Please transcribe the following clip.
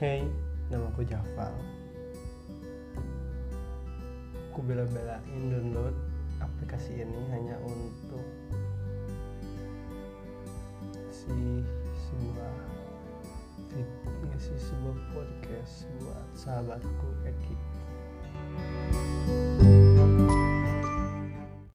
Hey, namaku Jafal. Aku bela-belain download aplikasi ini hanya untuk si sebuah vid- ngasih sebuah podcast buat sahabatku Eki.